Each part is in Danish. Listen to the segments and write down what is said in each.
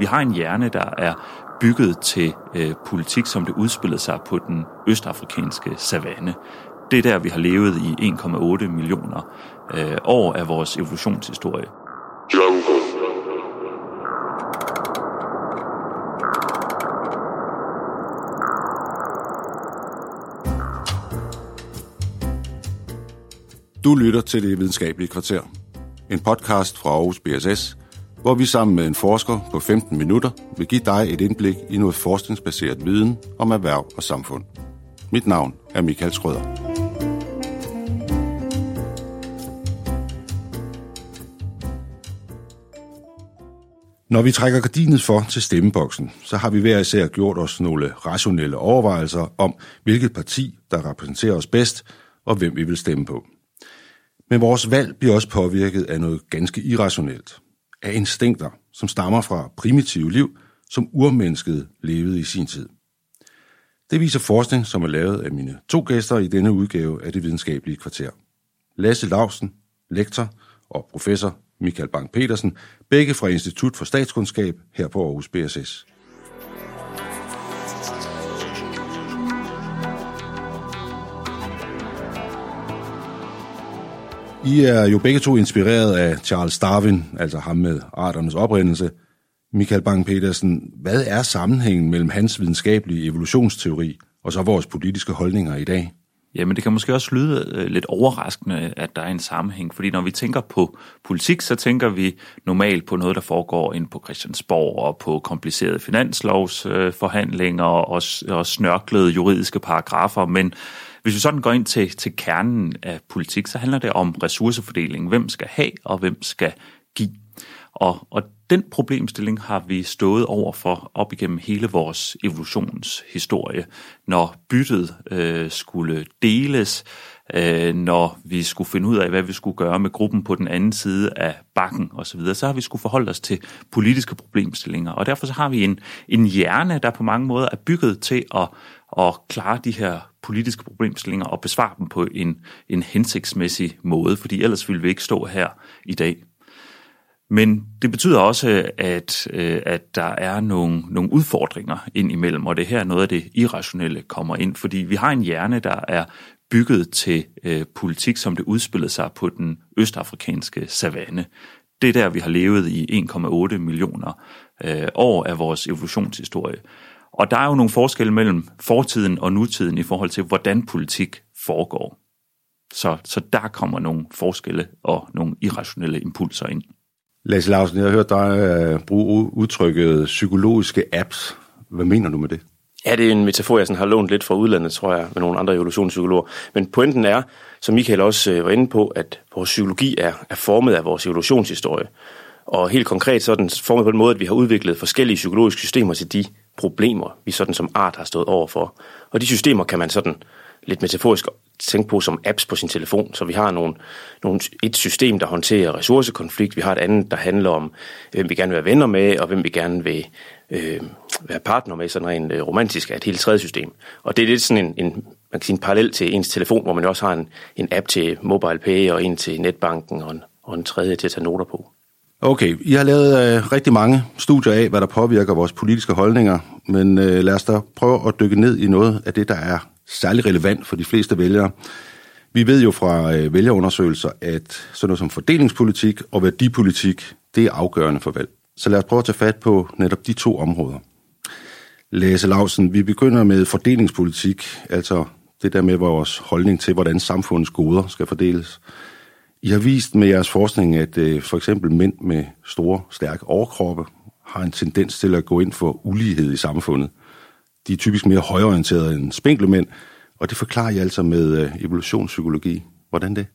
Vi har en hjerne, der er bygget til øh, politik, som det udspillede sig på den østafrikanske savanne. Det er der, vi har levet i 1,8 millioner øh, år af vores evolutionshistorie. Jungle. Du lytter til Det Videnskabelige Kvarter. En podcast fra Aarhus BSS, hvor vi sammen med en forsker på 15 minutter vil give dig et indblik i noget forskningsbaseret viden om erhverv og samfund. Mit navn er Michael Skrøder. Når vi trækker gardinet for til stemmeboksen, så har vi hver især gjort os nogle rationelle overvejelser om, hvilket parti, der repræsenterer os bedst, og hvem vi vil stemme på. Men vores valg bliver også påvirket af noget ganske irrationelt. Af instinkter, som stammer fra primitive liv, som urmennesket levede i sin tid. Det viser forskning, som er lavet af mine to gæster i denne udgave af det videnskabelige kvarter. Lasse Lausen, lektor, og professor Michael Bang-Petersen, begge fra Institut for Statskundskab her på Aarhus BSS. I er jo begge to inspireret af Charles Darwin, altså ham med arternes oprindelse. Michael Bang-Petersen, hvad er sammenhængen mellem hans videnskabelige evolutionsteori og så vores politiske holdninger i dag? Jamen det kan måske også lyde øh, lidt overraskende, at der er en sammenhæng, fordi når vi tænker på politik, så tænker vi normalt på noget, der foregår ind på Christiansborg og på komplicerede finanslovsforhandlinger og, og snørklede juridiske paragrafer, men hvis vi sådan går ind til, til kernen af politik, så handler det om ressourcefordeling. Hvem skal have, og hvem skal give? Og, og den problemstilling har vi stået over for op igennem hele vores evolutionshistorie. Når byttet øh, skulle deles, øh, når vi skulle finde ud af, hvad vi skulle gøre med gruppen på den anden side af bakken osv., så, så har vi skulle forholde os til politiske problemstillinger. Og derfor så har vi en, en hjerne, der på mange måder er bygget til at, at klare de her politiske problemstillinger og besvare dem på en, en hensigtsmæssig måde, fordi ellers ville vi ikke stå her i dag. Men det betyder også, at, øh, at der er nogle, nogle udfordringer ind imellem, og det her noget af det irrationelle kommer ind, fordi vi har en hjerne, der er bygget til øh, politik, som det udspillede sig på den østafrikanske savanne. Det er der, vi har levet i 1,8 millioner øh, år af vores evolutionshistorie. Og der er jo nogle forskelle mellem fortiden og nutiden i forhold til, hvordan politik foregår. Så, så der kommer nogle forskelle og nogle irrationelle impulser ind. Lasse Larsen, jeg har hørt dig uh, bruge udtrykket psykologiske apps. Hvad mener du med det? Ja, det er en metafor, jeg sådan har lånt lidt fra udlandet, tror jeg, med nogle andre evolutionspsykologer. Men pointen er, som Michael også uh, var inde på, at vores psykologi er, er formet af vores evolutionshistorie. Og helt konkret så er den formet på den måde, at vi har udviklet forskellige psykologiske systemer til de problemer, vi sådan som art har stået overfor. Og de systemer kan man sådan lidt metaforisk tænke på som apps på sin telefon. Så vi har nogle, nogle, et system, der håndterer ressourcekonflikt. Vi har et andet, der handler om, hvem vi gerne vil være venner med, og hvem vi gerne vil øh, være partner med, sådan rent øh, romantisk, er et helt tredje system. Og det er lidt sådan en, en, man kan sige en parallel til ens telefon, hvor man også har en, en app til mobile pay, og en til netbanken, og en, og en tredje til at tage noter på. Okay, I har lavet øh, rigtig mange studier af, hvad der påvirker vores politiske holdninger, men øh, lad os da prøve at dykke ned i noget af det, der er særlig relevant for de fleste vælgere. Vi ved jo fra øh, vælgerundersøgelser, at sådan noget som fordelingspolitik og værdipolitik, det er afgørende for valg. Så lad os prøve at tage fat på netop de to områder. Læse Lausen, vi begynder med fordelingspolitik, altså det der med vores holdning til, hvordan samfundets goder skal fordeles. I har vist med jeres forskning, at øh, for eksempel mænd med store, stærke overkroppe har en tendens til at gå ind for ulighed i samfundet. De er typisk mere højorienterede end spinkle mænd, og det forklarer I altså med øh, evolutionspsykologi. Hvordan det?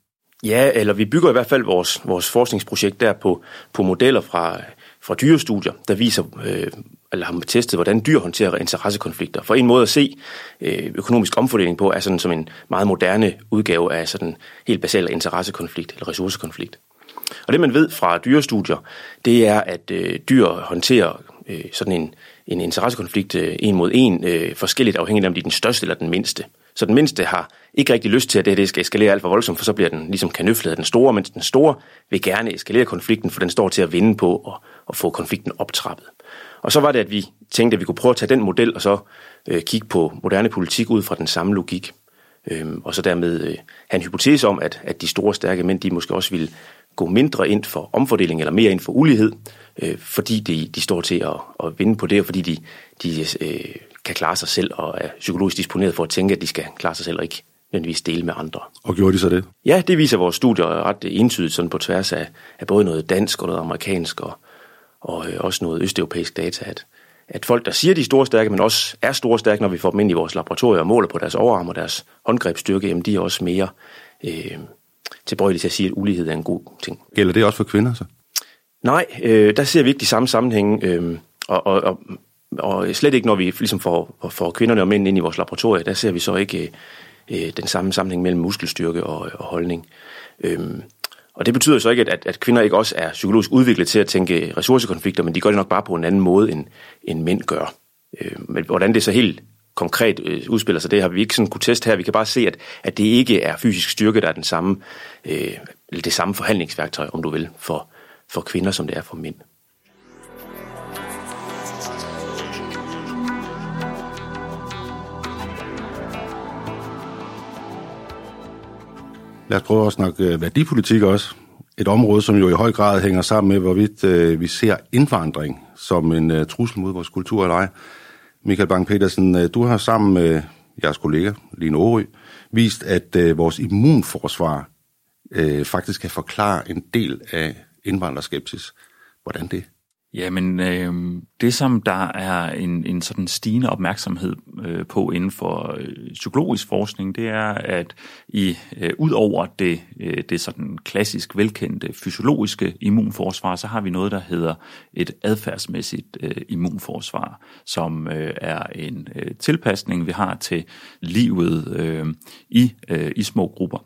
Ja, eller vi bygger i hvert fald vores, vores forskningsprojekt der på, på modeller fra, fra dyrestudier, der viser, øh, eller har testet, hvordan dyr håndterer interessekonflikter. For en måde at se øh, økonomisk omfordeling på, er sådan som en meget moderne udgave af sådan helt basal interessekonflikt eller ressourcekonflikt. Og det man ved fra dyrestudier, det er, at øh, dyr håndterer øh, sådan en, en interessekonflikt øh, en mod en, øh, forskelligt afhængigt af, om de er den største eller den mindste. Så den mindste har ikke rigtig lyst til, at det, det skal eskalere alt for voldsomt, for så bliver den ligesom kanøflet af den store, mens den store vil gerne eskalere konflikten, for den står til at vinde på at, at få konflikten optrappet. Og så var det, at vi tænkte, at vi kunne prøve at tage den model og så øh, kigge på moderne politik ud fra den samme logik. Øhm, og så dermed øh, have en hypotese om, at, at de store, stærke mænd, de måske også ville gå mindre ind for omfordeling eller mere ind for ulighed, øh, fordi de, de står til at, at vinde på det, og fordi de, de øh, kan klare sig selv og er psykologisk disponeret for at tænke, at de skal klare sig selv og ikke nødvendigvis dele med andre. Og gjorde de så det? Ja, det viser vores studier ret entydigt sådan på tværs af, af både noget dansk og noget amerikansk og, og øh, også noget østeuropæisk data, at, at folk, der siger, de er store stærke, men også er store stærke, når vi får dem ind i vores laboratorier og måler på deres overarm og deres håndgrebsstyrke, jamen de er også mere øh, tilbøjelige til at sige, at ulighed er en god ting. Gælder det også for kvinder så? Nej, øh, der ser vi ikke de samme sammenhænge, øh, og, og, og, og slet ikke, når vi ligesom får, får kvinderne og mænd ind i vores laboratorier, der ser vi så ikke øh, den samme sammenhæng mellem muskelstyrke og, og holdning. Øh, og det betyder så ikke, at, at kvinder ikke også er psykologisk udviklet til at tænke ressourcekonflikter, men de gør det nok bare på en anden måde, end, end mænd gør. Øh, men hvordan det så helt konkret øh, udspiller sig, det har vi ikke sådan kunne teste her. Vi kan bare se, at, at det ikke er fysisk styrke, der er den samme, øh, det samme forhandlingsværktøj, om du vil, for, for kvinder, som det er for mænd. Lad os prøve at snakke øh, værdipolitik også. Et område, som jo i høj grad hænger sammen med, hvorvidt øh, vi ser indvandring som en øh, trussel mod vores kultur eller ej. Michael Bang-Petersen, øh, du har sammen med jeres kollega, Line Aarø, vist, at øh, vores immunforsvar øh, faktisk kan forklare en del af indvandrerskepsis. Hvordan det? Jamen, øh, det som der er en, en sådan stigende opmærksomhed øh, på inden for øh, psykologisk forskning, det er, at i øh, ud over det, øh, det sådan klassisk velkendte fysiologiske immunforsvar, så har vi noget, der hedder et adfærdsmæssigt øh, immunforsvar, som øh, er en øh, tilpasning, vi har til livet øh, i, øh, i små grupper.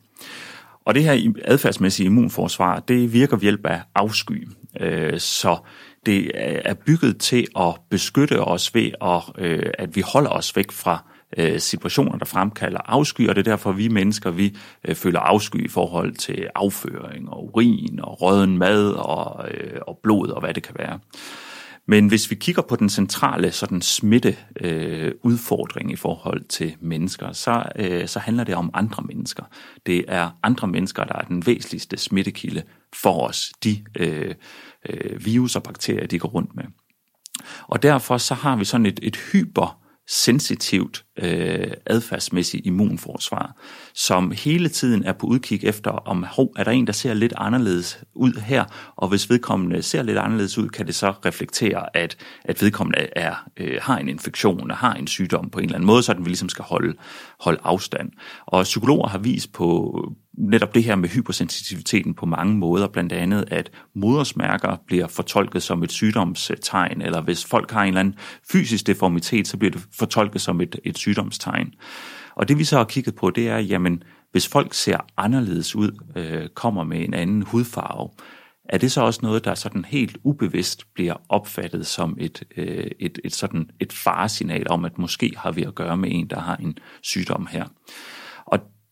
Og det her adfærdsmæssige immunforsvar, det virker ved hjælp af afsky. Øh, så det er bygget til at beskytte os ved, at, øh, at vi holder os væk fra øh, situationer, der fremkalder afsky, og det er derfor, vi mennesker vi øh, føler afsky i forhold til afføring og urin og røden mad og, øh, og blod og hvad det kan være. Men hvis vi kigger på den centrale sådan smitte øh, udfordring i forhold til mennesker, så, øh, så handler det om andre mennesker. Det er andre mennesker, der er den væsentligste smittekilde for os. De øh, øh, virus og bakterier, de går rundt med. Og derfor så har vi sådan et, et hyper sensitivt øh, adfærdsmæssigt immunforsvar, som hele tiden er på udkig efter, om hov, er der en, der ser lidt anderledes ud her, og hvis vedkommende ser lidt anderledes ud, kan det så reflektere, at, at vedkommende er, øh, har en infektion, og har en sygdom på en eller anden måde, så den vi ligesom skal holde, holde afstand. Og psykologer har vist på, netop det her med hypersensitiviteten på mange måder, blandt andet at modersmærker bliver fortolket som et sygdomstegn, eller hvis folk har en eller anden fysisk deformitet, så bliver det fortolket som et, et sygdomstegn. Og det vi så har kigget på, det er, jamen, hvis folk ser anderledes ud, øh, kommer med en anden hudfarve, er det så også noget, der sådan helt ubevidst bliver opfattet som et, øh, et, et, sådan et faresignal om, at måske har vi at gøre med en, der har en sygdom her?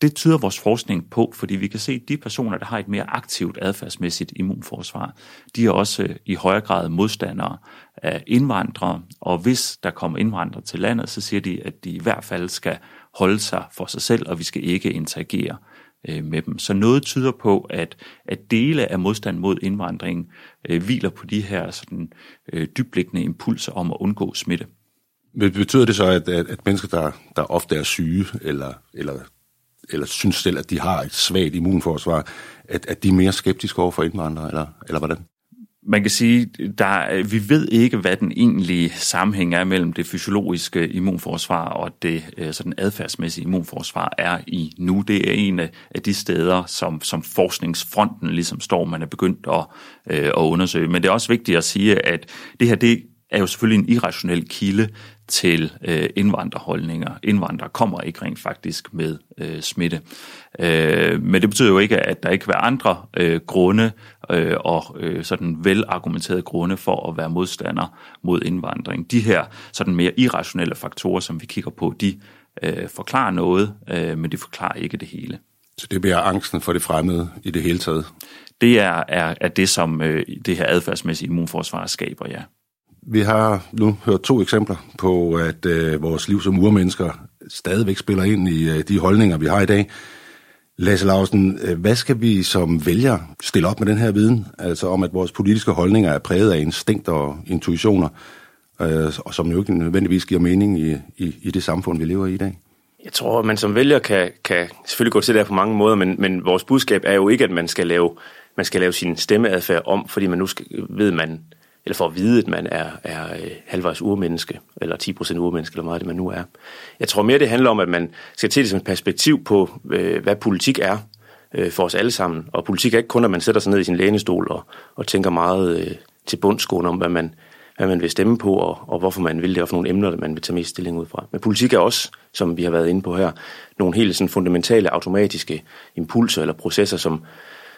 Det tyder vores forskning på, fordi vi kan se, at de personer, der har et mere aktivt adfærdsmæssigt immunforsvar, de er også øh, i højere grad modstandere af indvandrere, og hvis der kommer indvandrere til landet, så siger de, at de i hvert fald skal holde sig for sig selv, og vi skal ikke interagere øh, med dem. Så noget tyder på, at, at dele af modstand mod indvandring øh, hviler på de her sådan, øh, dybliggende impulser om at undgå smitte. Men betyder det så, at, at, at mennesker, der, der ofte er syge, eller, eller eller synes selv, at de har et svagt immunforsvar, at, at de er mere skeptiske over for indvandrere, eller, eller hvordan? Man kan sige, der, vi ved ikke, hvad den egentlige sammenhæng er mellem det fysiologiske immunforsvar og det øh, sådan adfærdsmæssige immunforsvar er i nu. Det er en af de steder, som, som forskningsfronten ligesom står, man er begyndt at, øh, at undersøge. Men det er også vigtigt at sige, at det her det er jo selvfølgelig en irrationel kilde til øh, indvandrerholdninger. Indvandrere kommer ikke rent faktisk med øh, smitte. Øh, men det betyder jo ikke, at der ikke kan være andre øh, grunde øh, og øh, sådan velargumenterede grunde for at være modstander mod indvandring. De her sådan mere irrationelle faktorer, som vi kigger på, de øh, forklarer noget, øh, men de forklarer ikke det hele. Så det bliver angsten for det fremmede i det hele taget? Det er, er, er det, som øh, det her adfærdsmæssige immunforsvar skaber, ja. Vi har nu hørt to eksempler på, at øh, vores liv som urmennesker stadigvæk spiller ind i øh, de holdninger, vi har i dag. Lasse Lausen, øh, hvad skal vi som vælger stille op med den her viden? Altså om, at vores politiske holdninger er præget af instinkt og intuitioner, øh, og som jo ikke nødvendigvis giver mening i, i, i det samfund, vi lever i i dag? Jeg tror, at man som vælger kan, kan selvfølgelig gå til det her på mange måder, men, men vores budskab er jo ikke, at man skal lave, man skal lave sin stemmeadfærd om, fordi man nu skal, ved, man eller for at vide, at man er, er øh, halvvejs urmenneske, eller 10% urmenneske, eller meget det man nu er. Jeg tror mere, det handler om, at man skal til det som et perspektiv på, øh, hvad politik er øh, for os alle sammen. Og politik er ikke kun, at man sætter sig ned i sin lænestol og, og tænker meget øh, til bundsgående om, hvad man, hvad man vil stemme på, og, og hvorfor man vil det, og for nogle emner, man vil tage mest stilling ud fra. Men politik er også, som vi har været inde på her, nogle helt sådan fundamentale automatiske impulser eller processer, som,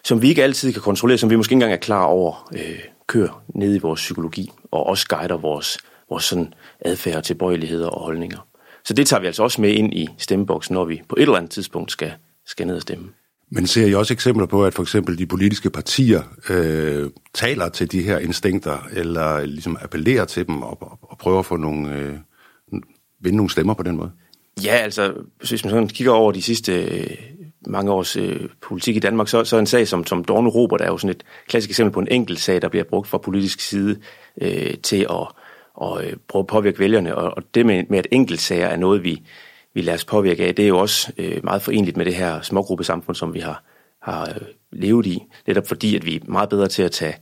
som vi ikke altid kan kontrollere, som vi måske ikke engang er klar over, øh, kører ned i vores psykologi, og også guider vores, vores sådan adfærd, tilbøjeligheder og holdninger. Så det tager vi altså også med ind i stemmeboksen, når vi på et eller andet tidspunkt skal, skal ned og stemme. Men ser I også eksempler på, at for eksempel de politiske partier øh, taler til de her instinkter, eller ligesom appellerer til dem og, og, og prøver at få nogle, øh, vinde nogle stemmer på den måde? Ja, altså hvis man sådan kigger over de sidste mange års øh, politik i Danmark, så, så en sag som, som Dorne Robert er jo sådan et klassisk eksempel på en enkelt sag, der bliver brugt fra politisk side øh, til at og, øh, prøve at påvirke vælgerne. Og, og det med, med, at enkeltsager er noget, vi, vi lader os påvirke af, det er jo også øh, meget forenligt med det her smågruppesamfund, som vi har, har øh, levet i. Netop fordi, at vi er meget bedre til at tage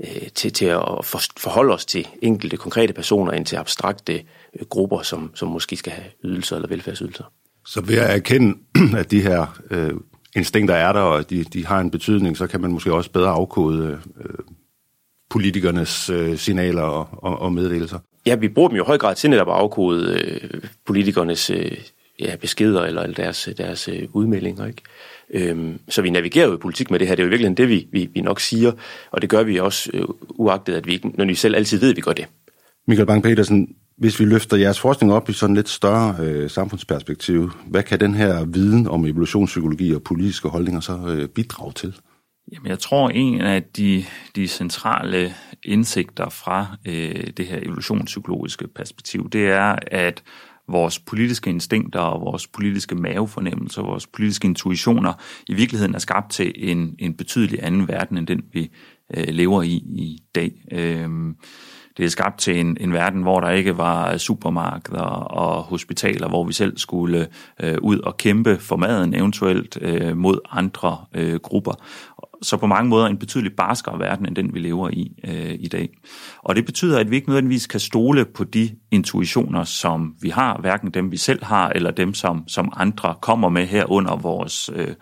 øh, til, til at for, forholde os til enkelte konkrete personer, end til abstrakte øh, grupper, som, som måske skal have ydelser eller velfærdsydelser. Så ved at erkende, at de her øh, instinkter er der, og de, de har en betydning, så kan man måske også bedre afkode øh, politikernes øh, signaler og, og, og meddelelser. Ja, vi bruger dem jo i høj grad til netop at afkode øh, politikernes øh, ja, beskeder eller deres, deres øh, udmeldinger. Ikke? Øhm, så vi navigerer jo i politik med det her. Det er jo virkelig det, vi, vi, vi nok siger, og det gør vi også øh, uagtet, at vi ikke, når vi selv altid ved, at vi gør det. Michael Bang-Petersen, hvis vi løfter jeres forskning op i sådan lidt større øh, samfundsperspektiv, hvad kan den her viden om evolutionspsykologi og politiske holdninger så øh, bidrage til? Jamen, jeg tror, en af de, de centrale indsigter fra øh, det her evolutionspsykologiske perspektiv, det er, at vores politiske instinkter og vores politiske mavefornemmelser, vores politiske intuitioner i virkeligheden er skabt til en, en betydelig anden verden, end den vi øh, lever i i dag. Øh, det er skabt til en, en verden, hvor der ikke var øh, supermarkeder og hospitaler, hvor vi selv skulle øh, ud og kæmpe for maden, eventuelt øh, mod andre øh, grupper. Så på mange måder en betydelig barskere verden, end den vi lever i øh, i dag. Og det betyder, at vi ikke nødvendigvis kan stole på de intuitioner, som vi har, hverken dem vi selv har, eller dem, som, som andre kommer med her under vores øh,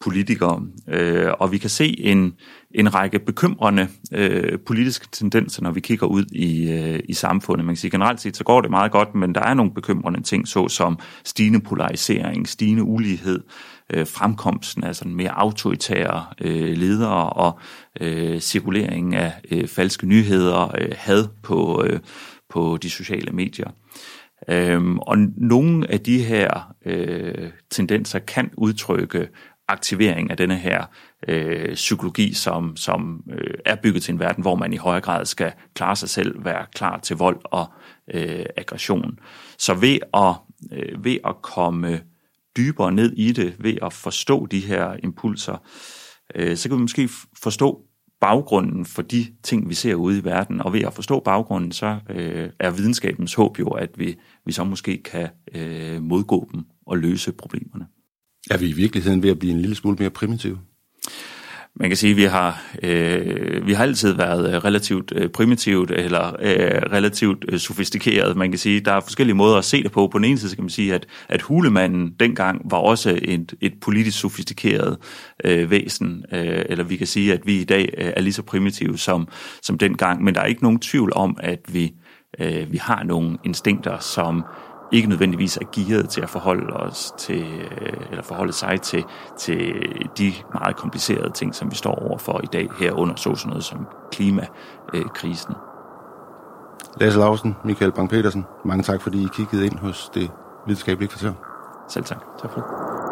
politikere. Øh, og vi kan se en, en række bekymrende øh, politiske tendenser, når vi kigger ud i, øh, i samfundet. Man kan sige, generelt set så går det meget godt, men der er nogle bekymrende ting, såsom stigende polarisering, stigende ulighed, øh, fremkomsten af sådan mere autoritære øh, ledere og øh, cirkuleringen af øh, falske nyheder, øh, had på, øh, på de sociale medier. Øhm, og nogle af de her øh, tendenser kan udtrykke aktivering af denne her øh, psykologi, som, som øh, er bygget til en verden, hvor man i højere grad skal klare sig selv, være klar til vold og øh, aggression. Så ved at, øh, ved at komme dybere ned i det, ved at forstå de her impulser, øh, så kan vi måske forstå baggrunden for de ting, vi ser ude i verden, og ved at forstå baggrunden, så øh, er videnskabens håb jo, at vi, vi så måske kan øh, modgå dem og løse problemerne. Er vi i virkeligheden ved at blive en lille smule mere primitive? man kan sige, at vi har, øh, vi har altid været øh, relativt øh, primitivt eller øh, relativt øh, sofistikeret. Man kan sige, der er forskellige måder at se det på. På den ene side kan man sige, at, at hulemanden dengang var også et, et politisk sofistikeret øh, væsen. Øh, eller vi kan sige, at vi i dag øh, er lige så primitive som, som dengang. Men der er ikke nogen tvivl om, at vi, øh, vi har nogle instinkter, som ikke nødvendigvis er gearet til at forholde os til, øh, eller forholde sig til, til de meget komplicerede ting, som vi står overfor i dag herunder, så sådan noget som klimakrisen. Lasse Lausen, Michael Bang-Petersen, mange tak, fordi I kiggede ind hos det videnskabelige kvarter. Selv tak. Tak for det.